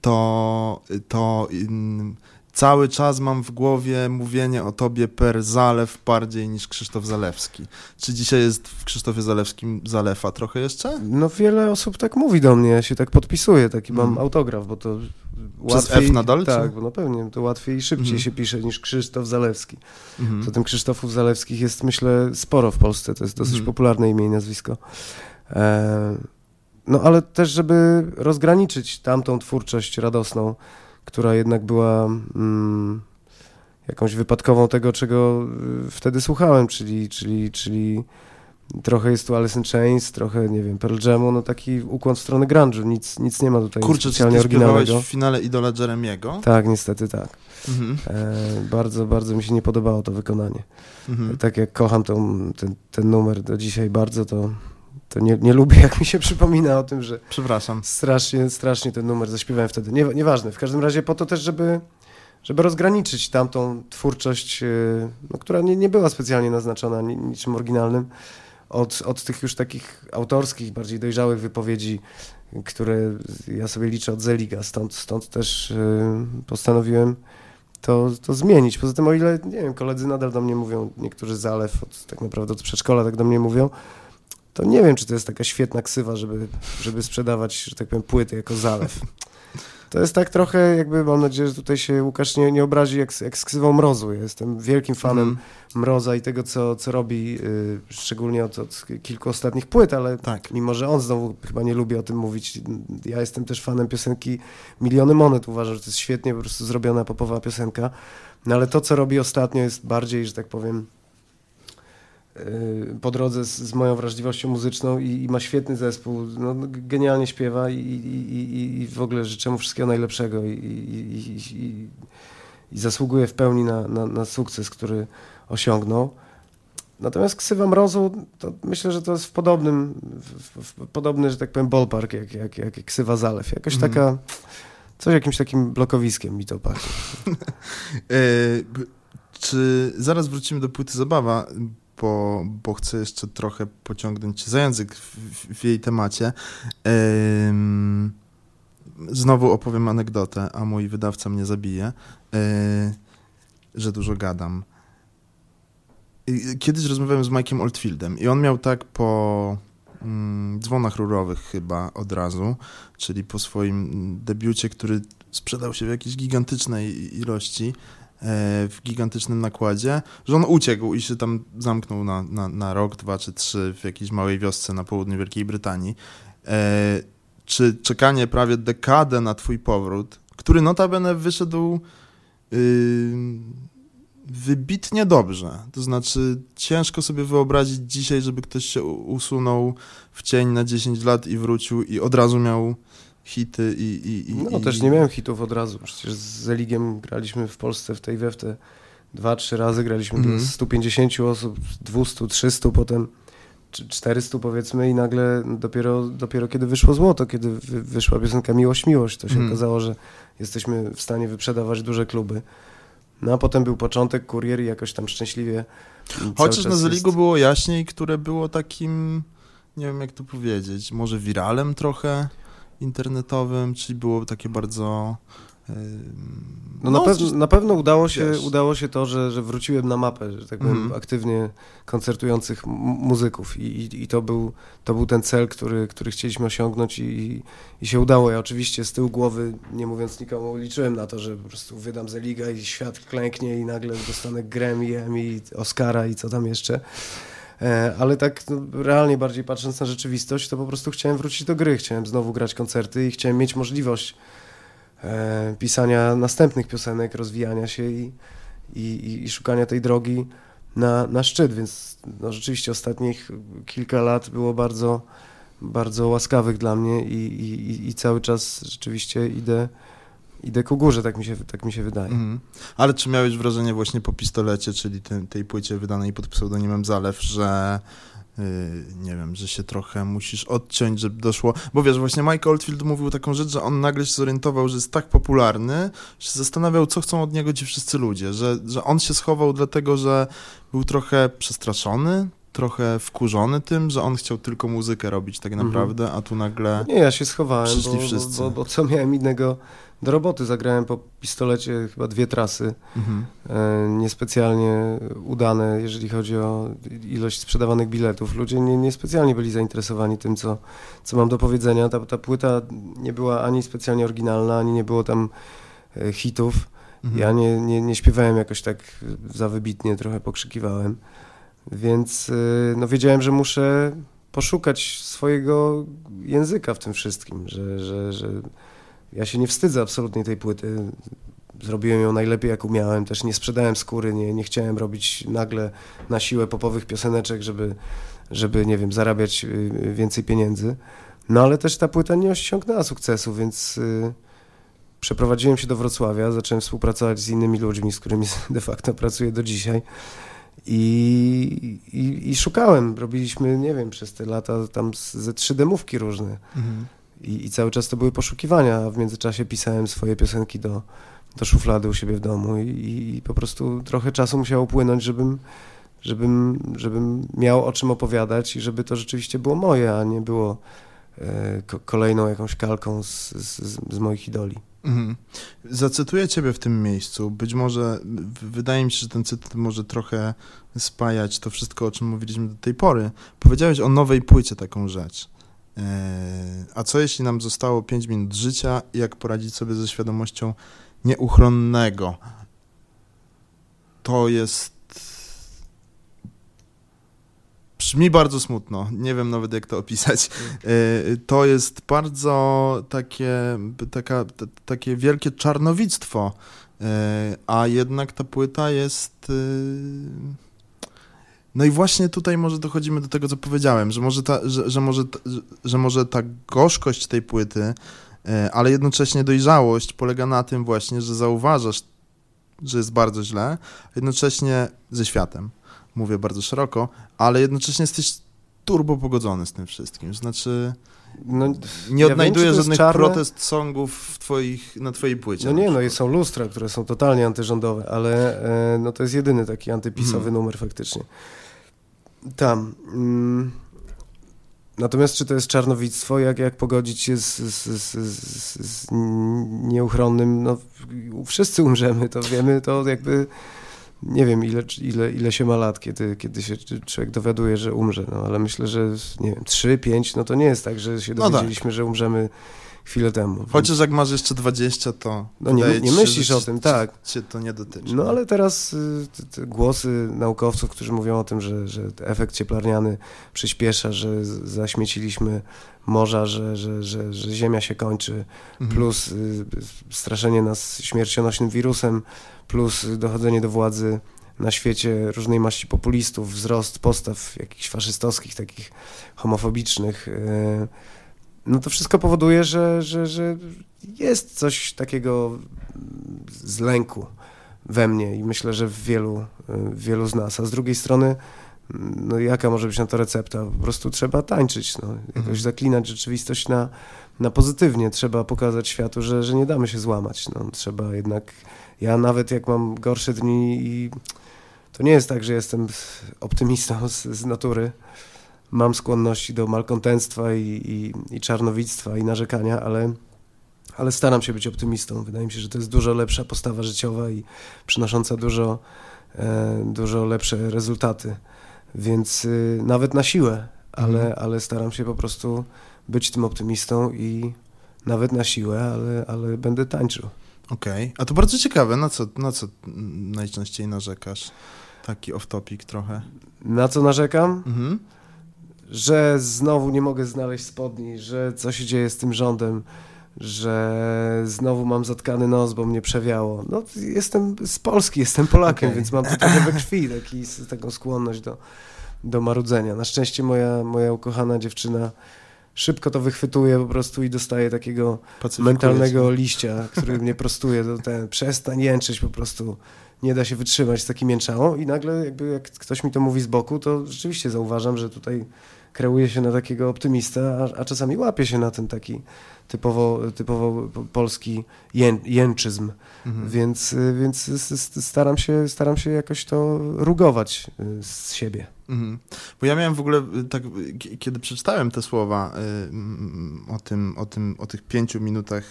to, to ym, cały czas mam w głowie mówienie o tobie per Zalew bardziej niż Krzysztof Zalewski. Czy dzisiaj jest w Krzysztofie Zalewskim Zalefa trochę jeszcze? No wiele osób tak mówi do mnie, ja się tak podpisuję, taki mam Mhm. autograf, bo to Przez łatwiej... F nadal, Tak, czy? bo no pewnie, to łatwiej i szybciej Mhm. się pisze niż Krzysztof Zalewski. Mhm. Zatem Krzysztofów Zalewskich jest, myślę, sporo w Polsce, to jest dosyć Mhm. popularne imię i nazwisko. E, no ale też, żeby rozgraniczyć tamtą twórczość radosną, która jednak była mm, jakąś wypadkową tego, czego y, wtedy słuchałem, czyli, czyli, czyli trochę jest tu Alice in Chains, trochę, nie wiem, Pearl Jamu, no taki ukłon w stronę grunge'u, nic, nic nie ma tutaj Kurczę, specjalnie ty oryginalnego. w finale Idola Jeremiego? Tak, niestety tak. Mhm. E, bardzo, bardzo mi się nie podobało to wykonanie. Mhm. Tak jak kocham tą, ten, ten numer do dzisiaj bardzo, to, to nie, nie lubię, jak mi się przypomina o tym, że Przepraszam. strasznie, strasznie ten numer zaśpiewałem wtedy. Nie, nieważne, w każdym razie po to też, żeby, żeby rozgraniczyć tamtą twórczość, yy, no, która nie, nie była specjalnie naznaczona ni, niczym oryginalnym, od, od tych już takich autorskich, bardziej dojrzałych wypowiedzi, które ja sobie liczę od Zeliga, stąd, stąd też yy, postanowiłem to, to zmienić. Poza tym, o ile, nie wiem, koledzy nadal do mnie mówią, niektórzy z Alef, od, tak naprawdę od przedszkola tak do mnie mówią, to nie wiem, czy to jest taka świetna ksywa, żeby, żeby sprzedawać, że tak powiem, płyty jako zalew. To jest tak trochę, jakby mam nadzieję, że tutaj się Łukasz nie, nie obrazi, jak, jak z ksywą Mrozu. Ja jestem wielkim fanem Mhm. Mroza i tego, co, co robi, y, szczególnie od, od kilku ostatnich płyt, ale Tak. mimo, że on znowu chyba nie lubi o tym mówić, ja jestem też fanem piosenki Miliony Monet. Uważam, że to jest świetnie po prostu zrobiona popowa piosenka. No ale to, co robi ostatnio jest bardziej, że tak powiem, po drodze z, z moją wrażliwością muzyczną i, i ma świetny zespół, no, no, genialnie śpiewa i, i, i, w ogóle życzę mu wszystkiego najlepszego i, zasługuje w pełni na, na, na sukces, który osiągnął. Natomiast ksywa mrozu, to myślę, że to jest w podobnym, w, w, podobny, że tak powiem, ballpark, jak, jak, jak ksywa zalew. Jakoś Mhm. taka, coś jakimś takim blokowiskiem mi to pachnie. E, czy zaraz wrócimy do płyty Zabawa, bo, bo chcę jeszcze trochę pociągnąć za język w, w, jej temacie. Em, znowu opowiem anegdotę, a mój wydawca mnie zabije, e, że dużo gadam. Kiedyś rozmawiałem z Mike'iem Oldfieldem i on miał tak po mm, dzwonach rurowych chyba od razu, czyli po swoim debiucie, który sprzedał się w jakiejś gigantycznej ilości, w gigantycznym nakładzie, że on uciekł i się tam zamknął na, na, na rok, dwa czy trzy w jakiejś małej wiosce na południu Wielkiej Brytanii. E, czy czekanie prawie dekadę na twój powrót, który notabene wyszedł y, wybitnie dobrze. To znaczy, ciężko sobie wyobrazić dzisiaj, żeby ktoś się usunął w cień na 10 lat i wrócił i od razu miał hity i... i, i No i, też nie miałem hitów od razu. Przecież z Zeligiem graliśmy w Polsce w tej we w te dwa, trzy razy. Graliśmy Mhm. do 150 osób, 200, 300, potem czy 400 powiedzmy i nagle dopiero, dopiero kiedy wyszło złoto, kiedy wy, wyszła piosenka Miłość, Miłość, to się Mhm. okazało, że jesteśmy w stanie wyprzedawać duże kluby. No a potem był początek, kurier i jakoś tam szczęśliwie Chociaż na czas Zeligu jest- było jaśniej, które było takim, nie wiem jak to powiedzieć, może wiralem trochę internetowym, czyli było takie bardzo... ym, No, na, coś- pew- na pewno udało się, wiesz. udało się to, że, że wróciłem na mapę, że tak powiem, Mhm. aktywnie koncertujących muzyków I, i, i to, był, to był ten cel, który, który chcieliśmy osiągnąć i, i się udało. Ja oczywiście z tyłu głowy, nie mówiąc nikomu, liczyłem na to, że po prostu wydam Zeliga i świat klęknie i nagle dostanę Grammy, Emmy, Oscara i co tam jeszcze. E, Ale tak no, realnie bardziej patrząc na rzeczywistość, to po prostu chciałem wrócić do gry, chciałem znowu grać koncerty i chciałem mieć możliwość e, pisania następnych piosenek, rozwijania się i, i, i- szukania tej drogi na, na szczyt, więc no, rzeczywiście ostatnich kilka lat było bardzo, bardzo łaskawych dla mnie i, i- i cały czas rzeczywiście idę, idę ku górze, tak mi się, tak mi się wydaje. Mhm. Ale czy miałeś wrażenie właśnie po pistolecie, czyli tej, tej płycie wydanej pod pseudonimem Zalew, że yy, nie wiem, że się trochę musisz odciąć, żeby doszło, bo wiesz, właśnie Mike Oldfield mówił taką rzecz, że on nagle się zorientował, że jest tak popularny, że się zastanawiał, co chcą od niego ci wszyscy ludzie, że, że on się schował dlatego, że był trochę przestraszony, trochę wkurzony tym, że on chciał tylko muzykę robić tak Mhm. naprawdę, a tu nagle... Nie, ja się schowałem, Przyszli bo, bo, wszyscy. bo, bo co miałem innego do roboty, zagrałem po pistolecie chyba dwie trasy, Mhm. e, niespecjalnie udane, jeżeli chodzi o ilość sprzedawanych biletów. Ludzie nie, niespecjalnie byli zainteresowani tym, co, co mam do powiedzenia. Ta, ta płyta nie była ani specjalnie oryginalna, ani nie było tam e, hitów. Mhm. Ja nie, nie, nie śpiewałem jakoś tak za wybitnie, trochę pokrzykiwałem. Więc y, no, wiedziałem, że muszę poszukać swojego języka w tym wszystkim, że, że, że ja się nie wstydzę absolutnie tej płyty. zrobiłem ją najlepiej jak umiałem, też nie sprzedałem skóry, nie, nie chciałem robić nagle na siłę popowych pioseneczek, żeby, żeby nie wiem, zarabiać y, więcej pieniędzy. No ale też ta płyta nie osiągnęła sukcesu, więc y, przeprowadziłem się do Wrocławia, zacząłem współpracować z innymi ludźmi, z którymi de facto pracuję do dzisiaj. I, i, I, szukałem, robiliśmy, nie wiem, przez te lata tam ze trzy demówki różne. Mhm. I, I, cały czas to były poszukiwania, w międzyczasie pisałem swoje piosenki do, do szuflady u siebie w domu i, i po prostu trochę czasu musiało upłynąć, żebym, żebym, żebym miał o czym opowiadać i żeby to rzeczywiście było moje, a nie było e, kolejną jakąś kalką z, z, z moich idoli. Mhm. Zacytuję ciebie w tym miejscu. Być może, wydaje mi się, że ten cytat może trochę spajać to wszystko, o czym mówiliśmy do tej pory. Powiedziałeś o nowej płycie taką rzecz. E, a co jeśli nam zostało 5 minut życia i jak poradzić sobie ze świadomością nieuchronnego? To jest Brzmi bardzo smutno, nie wiem nawet jak to opisać. E, to jest bardzo takie, taka, takie wielkie czarnowictwo, e, a jednak ta płyta jest... E, no i właśnie tutaj może dochodzimy do tego, co powiedziałem, że może ta, że, że może, że może ta gorzkość tej płyty, ale jednocześnie dojrzałość polega na tym właśnie, że zauważasz, że jest bardzo źle, jednocześnie ze światem mówię bardzo szeroko, ale jednocześnie jesteś turbo pogodzony z tym wszystkim. Znaczy, no, nie ja odnajduję wiem, żadnych czarne... protest songów twoich, na twojej płycie. No nie, no są lustra, które są totalnie antyrządowe, ale e, no to jest jedyny taki antypisowy hmm. numer faktycznie. Tam. Mm. Natomiast czy to jest czarnowictwo, jak, jak pogodzić się z, z, z, z nieuchronnym, no wszyscy umrzemy, to wiemy, to jakby nie wiem ile, ile, ile się ma lat, kiedy, kiedy się człowiek dowiaduje, że umrze, no ale myślę, że nie wiem, 3, 5, no to nie jest tak, że się dowiedzieliśmy, no tak. że umrzemy chwilę temu. Chociaż jak masz jeszcze 20, to no nie, nie myślisz się, o tym, tak. Cię to nie dotyczy. No ale teraz y, te, głosy naukowców, którzy mówią o tym, że, że efekt cieplarniany przyspiesza, że zaśmieciliśmy morza, że, że, że, że Ziemia się kończy, mhm. plus y, straszenie nas śmiercionośnym wirusem, plus dochodzenie do władzy na świecie różnej maści populistów, wzrost postaw jakichś faszystowskich, takich homofobicznych. Y, no to wszystko powoduje, że, że, że jest coś takiego z lęku we mnie i myślę, że w wielu, w wielu z nas. A z drugiej strony, no jaka może być na to recepta? Po prostu trzeba tańczyć, no, jakoś mhm. zaklinać rzeczywistość na, na pozytywnie. Trzeba pokazać światu, że, że nie damy się złamać. No, trzeba jednak, ja nawet jak mam gorsze dni i to nie jest tak, że jestem optymistą z, z natury, mam skłonności do malkontentstwa i, i, i czarnowictwa i narzekania, ale, ale staram się być optymistą. Wydaje mi się, że to jest dużo lepsza postawa życiowa i przynosząca dużo, e, dużo lepsze rezultaty. Więc y, nawet na siłę, ale, mhm. ale staram się po prostu być tym optymistą i nawet na siłę, ale, ale będę tańczył. Okej, okay. a to bardzo ciekawe, na co, na co najczęściej narzekasz? Taki off-topic trochę. Na co narzekam? Mhm że znowu nie mogę znaleźć spodni, że co się dzieje z tym rządem, że znowu mam zatkany nos, bo mnie przewiało. No, jestem z Polski, jestem Polakiem, okay. więc mam to trochę we krwi, taki, taką skłonność do, do marudzenia. Na szczęście moja, moja ukochana dziewczyna szybko to wychwytuje po prostu i dostaje takiego mentalnego liścia, który mnie prostuje. Do ten, przestań jęczyć po prostu. Nie da się wytrzymać z takim jęczałą i nagle jakby jak ktoś mi to mówi z boku, to rzeczywiście zauważam, że tutaj kreuje się na takiego optymistę, a, a czasami łapie się na ten taki typowo, typowo polski ję, jęczyzm. Mhm. Więc, więc staram się, staram się jakoś to rugować y, z siebie. Mhm. Bo ja miałem w ogóle, y, tak, kiedy przeczytałem te słowa y, o, tym, o, tym, o tych pięciu minutach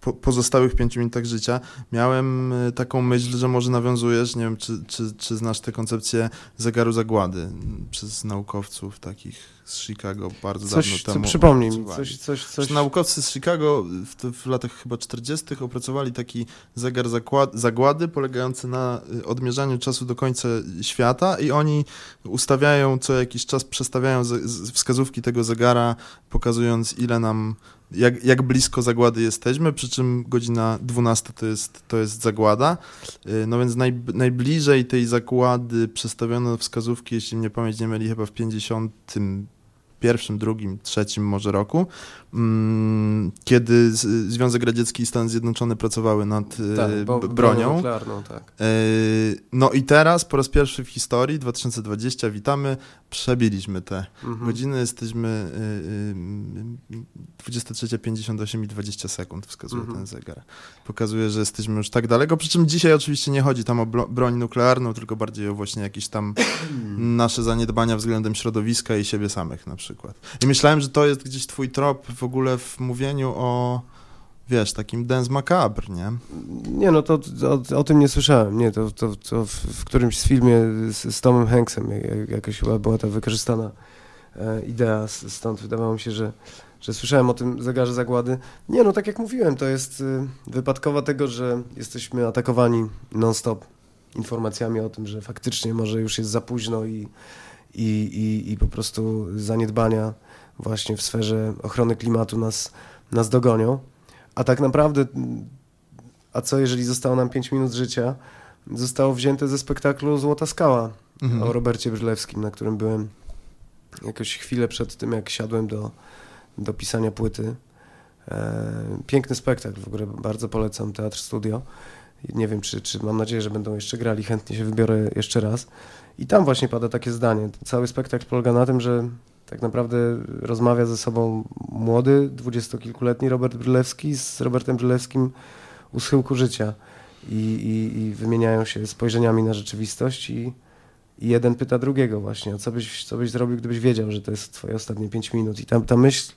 po, pozostałych pięciu minutach życia, miałem taką myśl, że może nawiązujesz, nie wiem, czy, czy, czy znasz tę koncepcję zegaru zagłady przez naukowców takich z Chicago bardzo coś, dawno temu. Co, przypomnij mi, coś, coś, coś. Naukowcy z Chicago w, w latach chyba 40. opracowali taki zegar zagłady polegający na y, odmierzaniu czasu do końca świata i oni ustawiają co jakiś czas, przestawiają z, z wskazówki tego zegara, pokazując ile nam jak, jak blisko zagłady jesteśmy, przy czym godzina 12 to jest, to jest zagłada. Y, no więc naj, najbliżej tej zagłady przestawiono wskazówki, jeśli mnie pamięć nie myli, chyba w 50 pierwszym, drugim, trzecim może roku, mm, kiedy Związek Radziecki i Stany Zjednoczone pracowały nad tak, bo, bronią. tak. E, no i teraz po raz pierwszy w historii, 2020, witamy, przebiliśmy te mhm. godziny, jesteśmy 23.58 i 20 sekund wskazuje mhm. ten zegar. Pokazuje, że jesteśmy już tak daleko, przy czym dzisiaj oczywiście nie chodzi tam o broń nuklearną, tylko bardziej o właśnie jakieś tam nasze zaniedbania względem środowiska i siebie samych na przykład. I myślałem, że to jest gdzieś twój trop w ogóle w mówieniu o wiesz, takim dance macabre, nie? Nie, no to o, o tym nie słyszałem, nie, to, to, to w, w, którymś z filmie z, z Tomem Hanksem jakaś chyba była ta wykorzystana e, idea, stąd wydawało mi się, że, że słyszałem o tym zegarze zagłady. Nie, no tak jak mówiłem, to jest y, wypadkowa tego, że jesteśmy atakowani non-stop informacjami o tym, że faktycznie może już jest za późno i, i, i, i po prostu zaniedbania właśnie w sferze ochrony klimatu nas, nas dogonią. A tak naprawdę, a co jeżeli zostało nam 5 minut życia? Zostało wzięte ze spektaklu Złota Skała mhm. o Robercie Brylewskim, na którym byłem jakoś chwilę przed tym, jak siadłem do, do pisania płyty. E, piękny spektakl, w ogóle bardzo polecam Teatr Studio. Nie wiem, czy, czy mam nadzieję, że będą jeszcze grali, chętnie się wybiorę jeszcze raz. I tam właśnie pada takie zdanie. Cały spektakl polega na tym, że tak naprawdę rozmawia ze sobą młody, dwudziestokilkuletni Robert Brylewski z Robertem Brylewskim u schyłku życia. I, i, i wymieniają się spojrzeniami na rzeczywistość i, i, jeden pyta drugiego właśnie, co byś, co byś zrobił, gdybyś wiedział, że to jest twoje ostatnie pięć minut? I tam ta myśl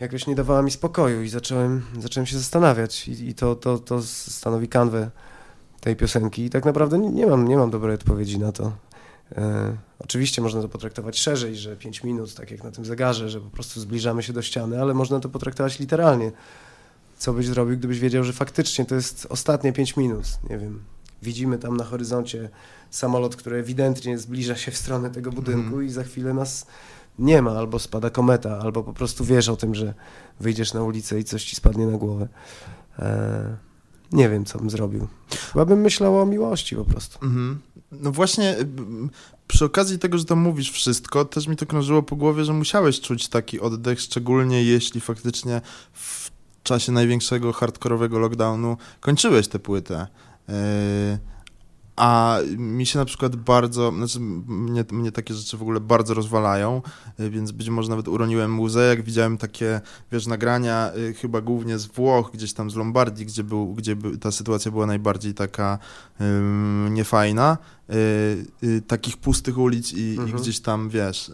jakoś nie dawała mi spokoju i zacząłem, zacząłem się zastanawiać. I, i to, to, to stanowi kanwę tej piosenki i tak naprawdę nie, mam, nie mam dobrej odpowiedzi na to. E, oczywiście można to potraktować szerzej, że 5 minut, tak jak na tym zegarze, że po prostu zbliżamy się do ściany, ale można to potraktować literalnie. Co byś zrobił, gdybyś wiedział, że faktycznie to jest ostatnie 5 minut? Nie wiem. Widzimy tam na horyzoncie samolot, który ewidentnie zbliża się w stronę tego budynku mm. i za chwilę nas nie ma, albo spada kometa, albo po prostu wiesz o tym, że wyjdziesz na ulicę i coś ci spadnie na głowę. E, nie wiem, co bym zrobił. Chyba bym myślał o miłości po prostu. Mhm. No właśnie, przy okazji tego, że tam mówisz wszystko, też mi to krążyło po głowie, że musiałeś czuć taki oddech, szczególnie jeśli faktycznie w czasie największego hardkorowego lockdownu kończyłeś tę płytę. Yy a mi się na przykład bardzo, znaczy mnie, mnie takie rzeczy w ogóle bardzo rozwalają, y, więc być może nawet uroniłem łzę, jak widziałem takie, wiesz, nagrania y, chyba głównie z Włoch, gdzieś tam z Lombardii, gdzie, był, gdzie ta sytuacja była najbardziej taka um, niefajna, y, y, takich pustych ulic i, mhm. i, gdzieś tam, wiesz, y,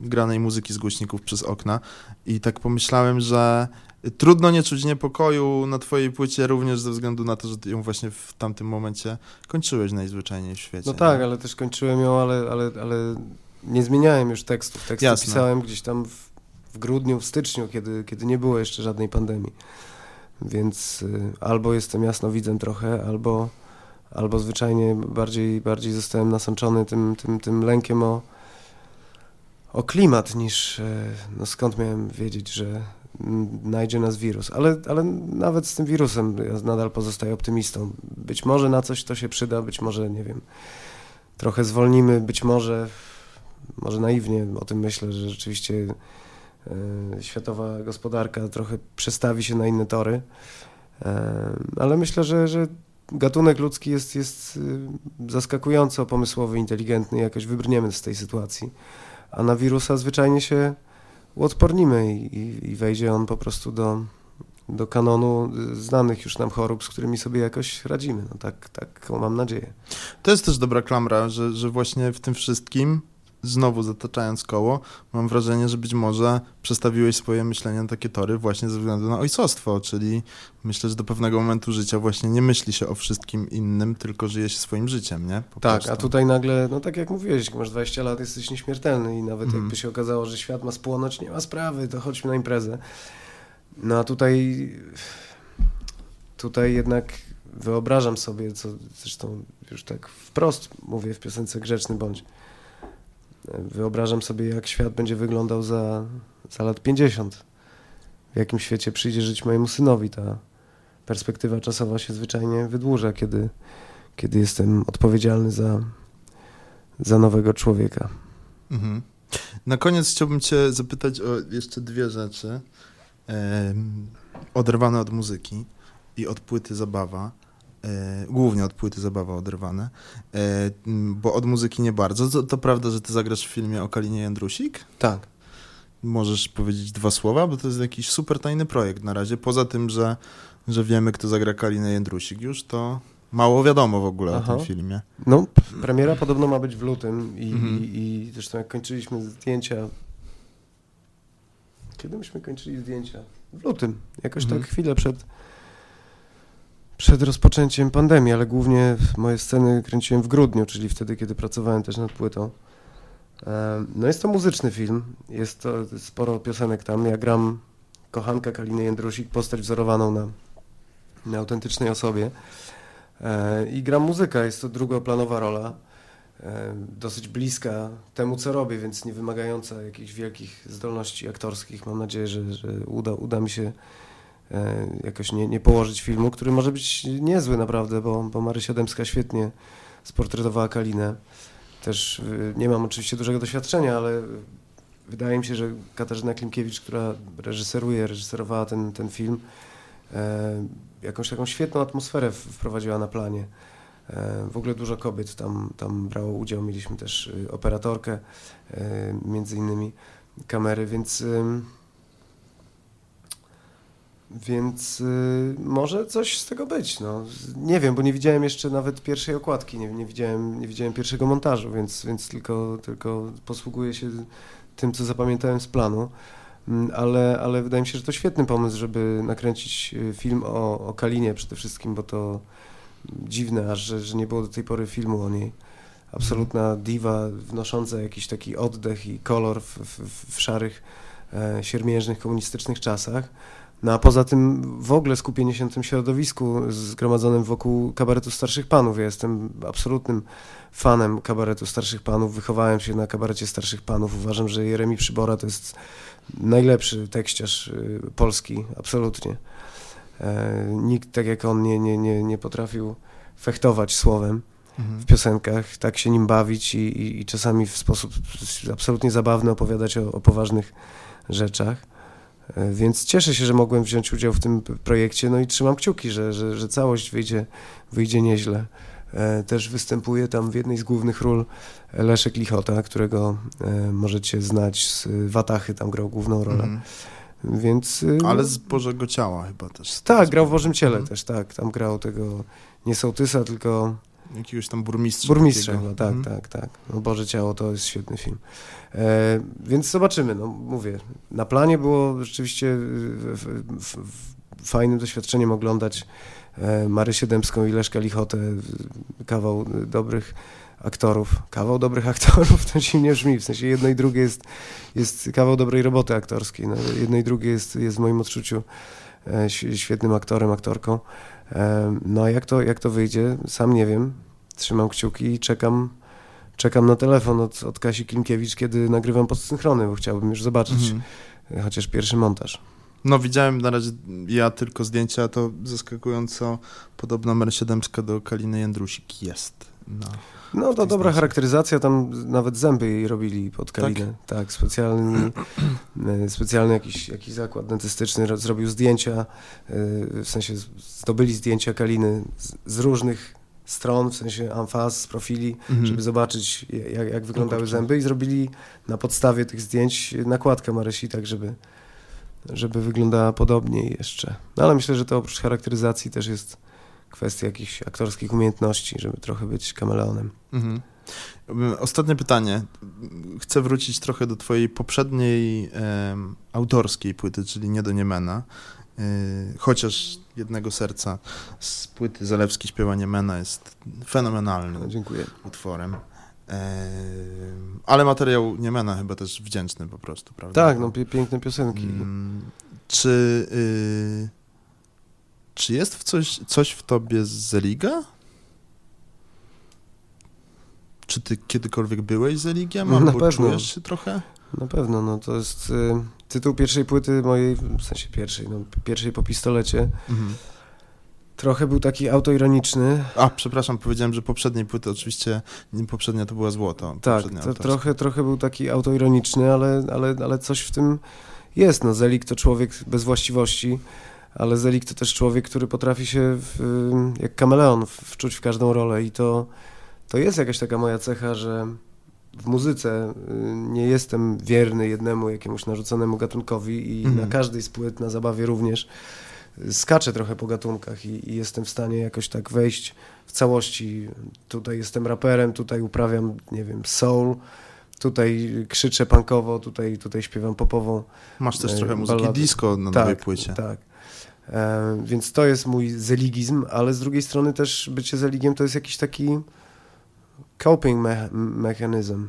granej muzyki z głośników przez okna i tak pomyślałem, że Trudno nie czuć niepokoju na twojej płycie również ze względu na to, że ją właśnie w tamtym momencie kończyłeś najzwyczajniej w świecie. No tak, nie? ale też kończyłem ją, ale, ale, ale nie zmieniałem już tekstów. Teksty Jasne. pisałem gdzieś tam w, w, grudniu, w styczniu, kiedy, kiedy nie było jeszcze żadnej pandemii. Więc y, albo jestem jasnowidzem trochę, albo, albo zwyczajnie bardziej, bardziej zostałem nasączony tym, tym, tym lękiem o, o klimat niż, y, no skąd miałem wiedzieć, że najdzie nas wirus. Ale, ale nawet z tym wirusem ja nadal pozostaję optymistą. Być może na coś to się przyda, być może, nie wiem, trochę zwolnimy, być może, może naiwnie o tym myślę, że rzeczywiście e, światowa gospodarka trochę przestawi się na inne tory. E, ale myślę, że, że gatunek ludzki jest, jest e, zaskakująco pomysłowy, inteligentny, jakoś wybrniemy z tej sytuacji. A na wirusa zwyczajnie się uodpornimy i, i wejdzie on po prostu do, do kanonu znanych już nam chorób, z którymi sobie jakoś radzimy. No tak, tak mam nadzieję. To jest też dobra klamra, że, że właśnie w tym wszystkim znowu zataczając koło, mam wrażenie, że być może przestawiłeś swoje myślenie na takie tory właśnie ze względu na ojcostwo, czyli myślę, że do pewnego momentu życia właśnie nie myśli się o wszystkim innym, tylko żyje się swoim życiem, nie? Po tak, prostu. a tutaj nagle, no tak jak mówiłeś, masz 20 lat, jesteś nieśmiertelny i nawet mm. jakby się okazało, że świat ma spłonąć, nie ma sprawy, to chodźmy na imprezę. No a tutaj, tutaj jednak wyobrażam sobie, co zresztą już tak wprost mówię w piosence Grzeczny Bądź, Wyobrażam sobie, jak świat będzie wyglądał za, za lat 50. w jakim świecie przyjdzie żyć mojemu synowi. Ta perspektywa czasowa się zwyczajnie wydłuża, kiedy, kiedy jestem odpowiedzialny za, za nowego człowieka. Mhm. Na koniec chciałbym Cię zapytać o jeszcze dwie rzeczy. oderwane od muzyki i od płyty zabawa. E, głównie od płyty zabawa oderwane, e, bo od muzyki nie bardzo. To, to, prawda, że ty zagrasz w filmie o Kalinie Jędrusik? Tak. Możesz powiedzieć dwa słowa, bo to jest jakiś super tajny projekt na razie. Poza tym, że, że wiemy, kto zagra Kalinę Jędrusik już, to mało wiadomo w ogóle Aha. o tym filmie. No, premiera podobno ma być w lutym i, mhm. i, i zresztą jak kończyliśmy zdjęcia... Kiedy myśmy kończyli zdjęcia? W lutym. Jakoś mhm. tak chwilę przed przed rozpoczęciem pandemii, ale głównie moje sceny kręciłem w grudniu, czyli wtedy, kiedy pracowałem też nad płytą. No jest to muzyczny film, jest to sporo piosenek tam. Ja gram kochanka Kaliny Jędrusik, postać wzorowaną na, na autentycznej osobie. E, I gram muzyka, jest to drugoplanowa rola, e, dosyć bliska temu, co robię, więc nie wymagająca jakichś wielkich zdolności aktorskich. Mam nadzieję, że, że uda, uda mi się E, jakoś nie, nie położyć filmu, który może być niezły naprawdę, bo, bo Marysia Dębska świetnie sportretowała Kalinę. Też e, nie mam oczywiście dużego doświadczenia, ale wydaje mi się, że Katarzyna Klimkiewicz, która reżyseruje, reżyserowała ten, ten film, e, jakąś taką świetną atmosferę wprowadziła na planie. W ogóle dużo kobiet tam, tam brało udział. Mieliśmy też operatorkę, między innymi kamery, więc więc y, może coś z tego być. No. Nie wiem, bo nie widziałem jeszcze nawet pierwszej okładki, nie, nie, widziałem, nie widziałem pierwszego montażu, więc, więc tylko, tylko posługuję się tym, co zapamiętałem z planu. Mm, ale, ale wydaje mi się, że to świetny pomysł, żeby nakręcić y, film o, o Kalinie przede wszystkim, bo to dziwne aż, że, że nie było do tej pory filmu o niej. Absolutna diwa wnosząca jakiś taki oddech i kolor w, w, w szarych, e, siermiężnych, komunistycznych czasach. No a poza tym w ogóle skupienie się na tym środowisku zgromadzonym wokół kabaretu starszych panów. Ja jestem absolutnym fanem kabaretu starszych panów. Wychowałem się na kabarecie starszych panów. Uważam, że Jeremi Przybora to jest najlepszy tekściarz y, polski, absolutnie. E, nikt tak jak on nie, nie, nie, nie potrafił fechtować słowem mhm. w piosenkach, tak się nim bawić i, i, i, czasami w sposób absolutnie zabawny opowiadać o, o poważnych rzeczach. E, więc cieszę się, że mogłem wziąć udział w tym projekcie, no i trzymam kciuki, że, że, że całość wyjdzie, wyjdzie nieźle. E, też występuje tam w jednej z głównych ról Leszek Lichota, którego e, możecie znać z Watachy, tam grał główną rolę. Mm. Więc, Ale z Bożego Ciała chyba też. Tak, grał w Bożym Ciele mm. też, tak. Tam grał tego nie sołtysa, tylko Jakiegoś tam burmistrza. Burmistrza, no, tak, mhm. tak, tak. No Boże Ciało to jest świetny film. E, więc zobaczymy, no mówię, na planie było rzeczywiście w, w, w, fajnym doświadczeniem oglądać e, Marysię Dębską i Leszka Lichotę, kawał dobrych aktorów. Kawał dobrych aktorów to dziwnie brzmi, w sensie jedno i drugie jest, jest kawał dobrej roboty aktorskiej. No, jedno i drugie jest, jest w moim odczuciu e, świetnym aktorem, aktorką. No a jak to, jak to wyjdzie, sam nie wiem. Trzymam kciuki i czekam, czekam na telefon od, od Kasi Klimkiewicz, kiedy nagrywam podsynchrony, bo chciałbym już zobaczyć mhm. chociaż pierwszy montaż. No widziałem na razie ja tylko zdjęcia, to zaskakująco podobna Mersiedemska do Kaliny Jędrusik jest. No, no to dobra charakteryzacja, tam nawet zęby jej robili pod Kalinę. Tak, tak specjalny, e, specjalny jakiś, jakiś zakład dentystyczny zrobił zdjęcia, e, w sensie zdobyli zdjęcia Kaliny z, z różnych stron, w sensie amfaz, z profili, mhm. żeby zobaczyć jak, jak wyglądały zęby i zrobili na podstawie tych zdjęć nakładkę Marysi, tak żeby, żeby wyglądała podobniej jeszcze. No ale myślę, że to oprócz charakteryzacji też jest kwestia jakichś aktorskich umiejętności, żeby trochę być kameleonem. Mhm. Ostatnie pytanie. Chcę wrócić trochę do twojej poprzedniej autorskiej płyty, czyli Nie do Niemena. Yy, chociaż jednego serca z płyty Zalewski śpiewanie Mena jest fenomenalnym no, dziękuję. utworem. Ale materiał Niemena chyba też wdzięczny po prostu, prawda? Tak, no piękne piosenki. Yy, czy, yy, czy jest w coś, coś w tobie z Zeliga? Czy ty kiedykolwiek byłeś z Zeligiem? Albo czujesz się trochę? Na pewno, no to jest y, tytuł pierwszej płyty mojej, w sensie pierwszej, no pierwszej po pistolecie. Mhm. Trochę był taki autoironiczny. A, przepraszam, powiedziałem, że poprzedniej płyty oczywiście, poprzednia to była złoto. Tak, to trochę, trochę był taki autoironiczny, ale, ale, ale coś w tym jest. No, Zelik to człowiek bez właściwości, ale Zelik to też człowiek, który potrafi się w, jak kameleon wczuć w każdą rolę i to, to jest jakaś taka moja cecha, że w muzyce y, nie jestem wierny jednemu jakiemuś narzuconemu gatunkowi i mm. na każdej z płyt, na zabawie również skaczę trochę po gatunkach i, i, jestem w stanie jakoś tak wejść w całości. Tutaj jestem raperem, tutaj uprawiam, nie wiem, soul, tutaj krzyczę punkowo, tutaj, tutaj śpiewam popową. Masz też e, trochę muzyki ballady. disco na tak, nowej płycie. Tak, więc to jest mój zeligizm, ale z drugiej strony też bycie zeligiem to jest jakiś taki coping me mechanizm.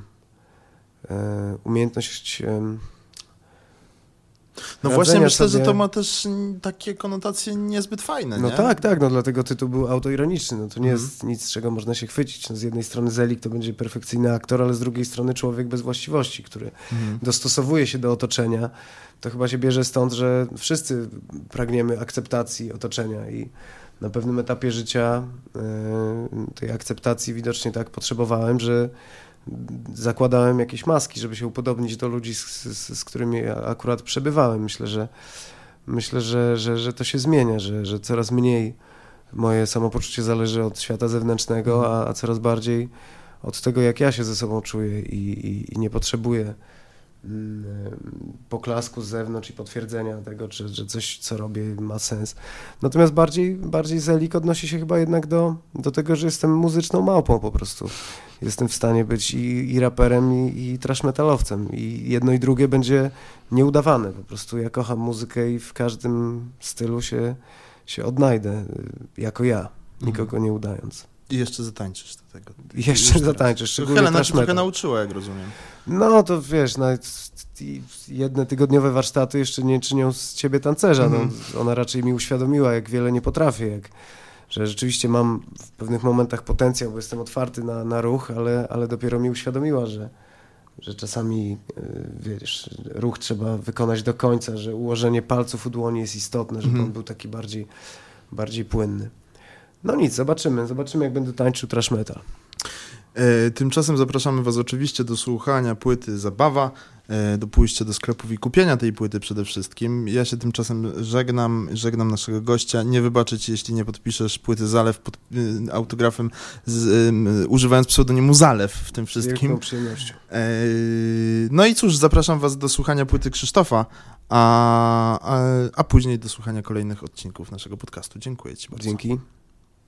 E, umiejętność no właśnie myślę, sobie... że to ma też takie konotacje niezbyt fajne, No nie? tak, tak, no dlatego tytuł był autoironiczny, no to nie mm. jest nic, z czego można się chwycić. No z jednej strony Zelik to będzie perfekcyjny aktor, ale z drugiej strony człowiek bez właściwości, który mm. dostosowuje się do otoczenia. To chyba się bierze stąd, że wszyscy pragniemy akceptacji otoczenia i na pewnym etapie życia yy, tej akceptacji widocznie tak potrzebowałem, że zakładałem jakieś maski, żeby się upodobnić do ludzi, z, z, z którymi akurat przebywałem. Myślę, że myślę, że, że, że to się zmienia, że, że coraz mniej moje samopoczucie zależy od świata zewnętrznego, a, a coraz bardziej od tego, jak ja się ze sobą czuję i, i, i nie potrzebuję poklasku z zewnątrz i potwierdzenia tego, czy, że coś, co robię, ma sens. Natomiast bardziej, bardziej Zelik odnosi się chyba jednak do, do tego, że jestem muzyczną małpą po prostu jestem w stanie być i, i raperem, i, i trash metalowcem. I jedno i drugie będzie nieudawane. Po prostu ja kocham muzykę i w każdym stylu się, się odnajdę y, jako ja, mhm. nikogo nie udając. I jeszcze zatańczysz do tego. Jeszcze zatańczysz, szczególnie Helena cię trochę nauczyła, jak rozumiem. No to wiesz, nawet jedne tygodniowe warsztaty jeszcze nie czynią z ciebie tancerza. Mm no, mhm. ona raczej mi uświadomiła, jak wiele nie potrafię, jak że rzeczywiście mam w pewnych momentach potencjał, bo jestem otwarty na, na ruch, ale, ale dopiero mi uświadomiła, że, że czasami e, wiesz, ruch trzeba wykonać do końca, że ułożenie palców u dłoni jest istotne, żeby mhm. on był taki bardziej, bardziej płynny. No nic, zobaczymy. Zobaczymy, jak będę tańczył trash metal. E, tymczasem zapraszamy Was oczywiście do słuchania płyty Zabawa, e, do pójścia do sklepów i kupienia tej płyty przede wszystkim. Ja się tymczasem żegnam, żegnam naszego gościa. Nie wybaczę Ci, jeśli nie podpiszesz płyty Zalew pod y, autografem, z, używając pseudonimu Zalew w tym wszystkim. przyjemnością. no i cóż, zapraszam Was do słuchania płyty Krzysztofa, a, a, a później do słuchania kolejnych odcinków naszego podcastu. Dziękuję Ci bardzo. Dzięki.